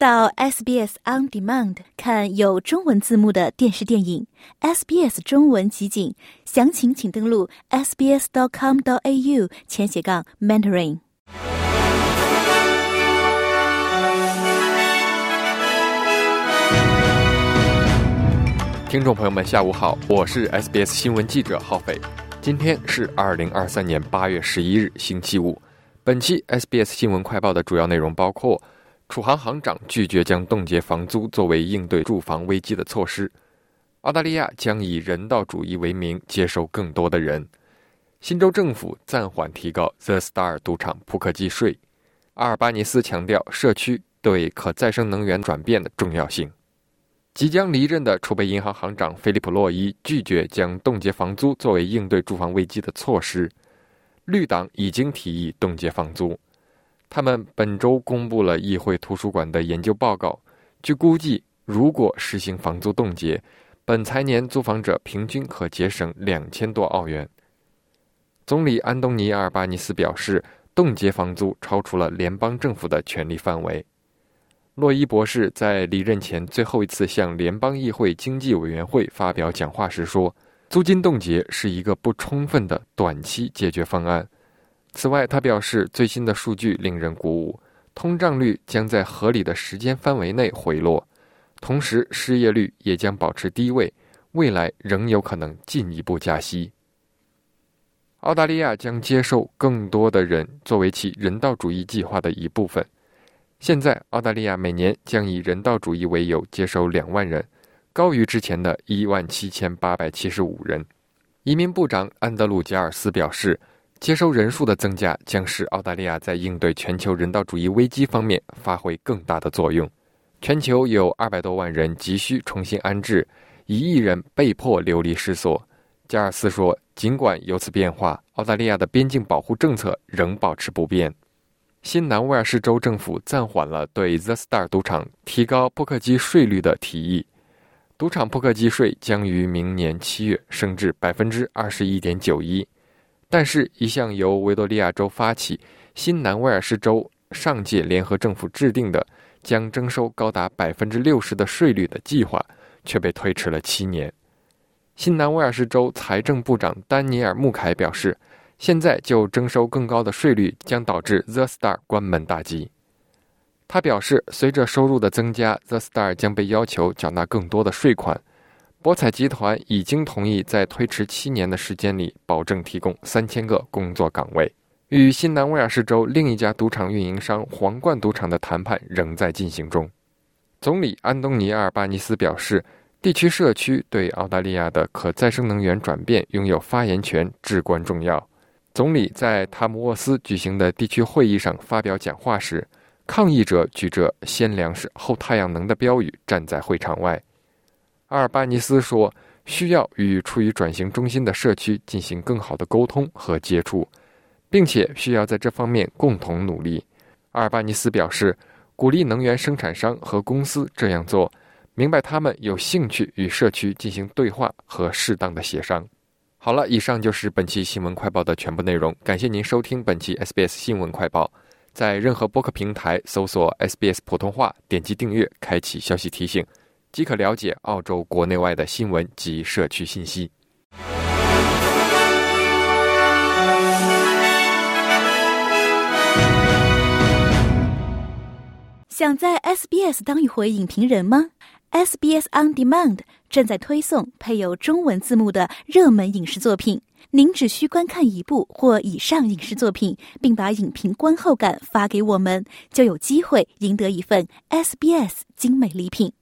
到 SBS On Demand 看有中文字幕的电视电影，SBS 中文集锦，详情请登录 sbs.com.au 前斜杠 mentoring。听众朋友们，下午好，我是 SBS 新闻记者浩斐。今天是二零二三年八月十一日，星期五。本期 SBS 新闻快报的主要内容包括：储行行长拒绝将冻结房租作为应对住房危机的措施；澳大利亚将以人道主义为名接收更多的人；新州政府暂缓提高 The Star 赌场扑克机税；阿尔巴尼斯强调社区对可再生能源转变的重要性。即将离任的储备银行行长菲利普·洛伊拒绝将冻结房租作为应对住房危机的措施。绿党已经提议冻结房租。他们本周公布了议会图书馆的研究报告。据估计，如果实行房租冻结，本财年租房者平均可节省两千多澳元。总理安东尼·阿尔巴尼斯表示，冻结房租超出了联邦政府的权力范围。洛伊博士在离任前最后一次向联邦议会经济委员会发表讲话时说：“租金冻结是一个不充分的短期解决方案。”此外，他表示，最新的数据令人鼓舞，通胀率将在合理的时间范围内回落，同时失业率也将保持低位，未来仍有可能进一步加息。澳大利亚将接受更多的人作为其人道主义计划的一部分。现在，澳大利亚每年将以人道主义为由接收两万人，高于之前的一万七千八百七十五人。移民部长安德鲁·加尔斯表示，接收人数的增加将使澳大利亚在应对全球人道主义危机方面发挥更大的作用。全球有二百多万人急需重新安置，一亿人被迫流离失所。加尔斯说：“尽管有此变化，澳大利亚的边境保护政策仍保持不变。”新南威尔士州政府暂缓了对 The Star 赌场提高扑克机税率的提议。赌场扑克机税将于明年七月升至百分之二十一点九一，但是，一项由维多利亚州发起、新南威尔士州上届联合政府制定的将征收高达百分之六十的税率的计划，却被推迟了七年。新南威尔士州财政部长丹尼尔·穆凯表示。现在就征收更高的税率，将导致 The Star 关门大吉。他表示，随着收入的增加，The Star 将被要求缴纳更多的税款。博彩集团已经同意在推迟七年的时间里，保证提供三千个工作岗位。与新南威尔士州另一家赌场运营商皇冠赌场的谈判仍在进行中。总理安东尼·阿尔巴尼斯表示，地区社区对澳大利亚的可再生能源转变拥有发言权，至关重要。总理在塔姆沃斯举行的地区会议上发表讲话时，抗议者举着“先粮食后太阳能”的标语站在会场外。阿尔巴尼斯说：“需要与处于转型中心的社区进行更好的沟通和接触，并且需要在这方面共同努力。”阿尔巴尼斯表示，鼓励能源生产商和公司这样做，明白他们有兴趣与社区进行对话和适当的协商。好了，以上就是本期新闻快报的全部内容。感谢您收听本期 SBS 新闻快报。在任何播客平台搜索 SBS 普通话，点击订阅，开启消息提醒，即可了解澳洲国内外的新闻及社区信息。想在 SBS 当一回影评人吗？SBS On Demand 正在推送配有中文字幕的热门影视作品，您只需观看一部或以上影视作品，并把影评观后感发给我们，就有机会赢得一份 SBS 精美礼品。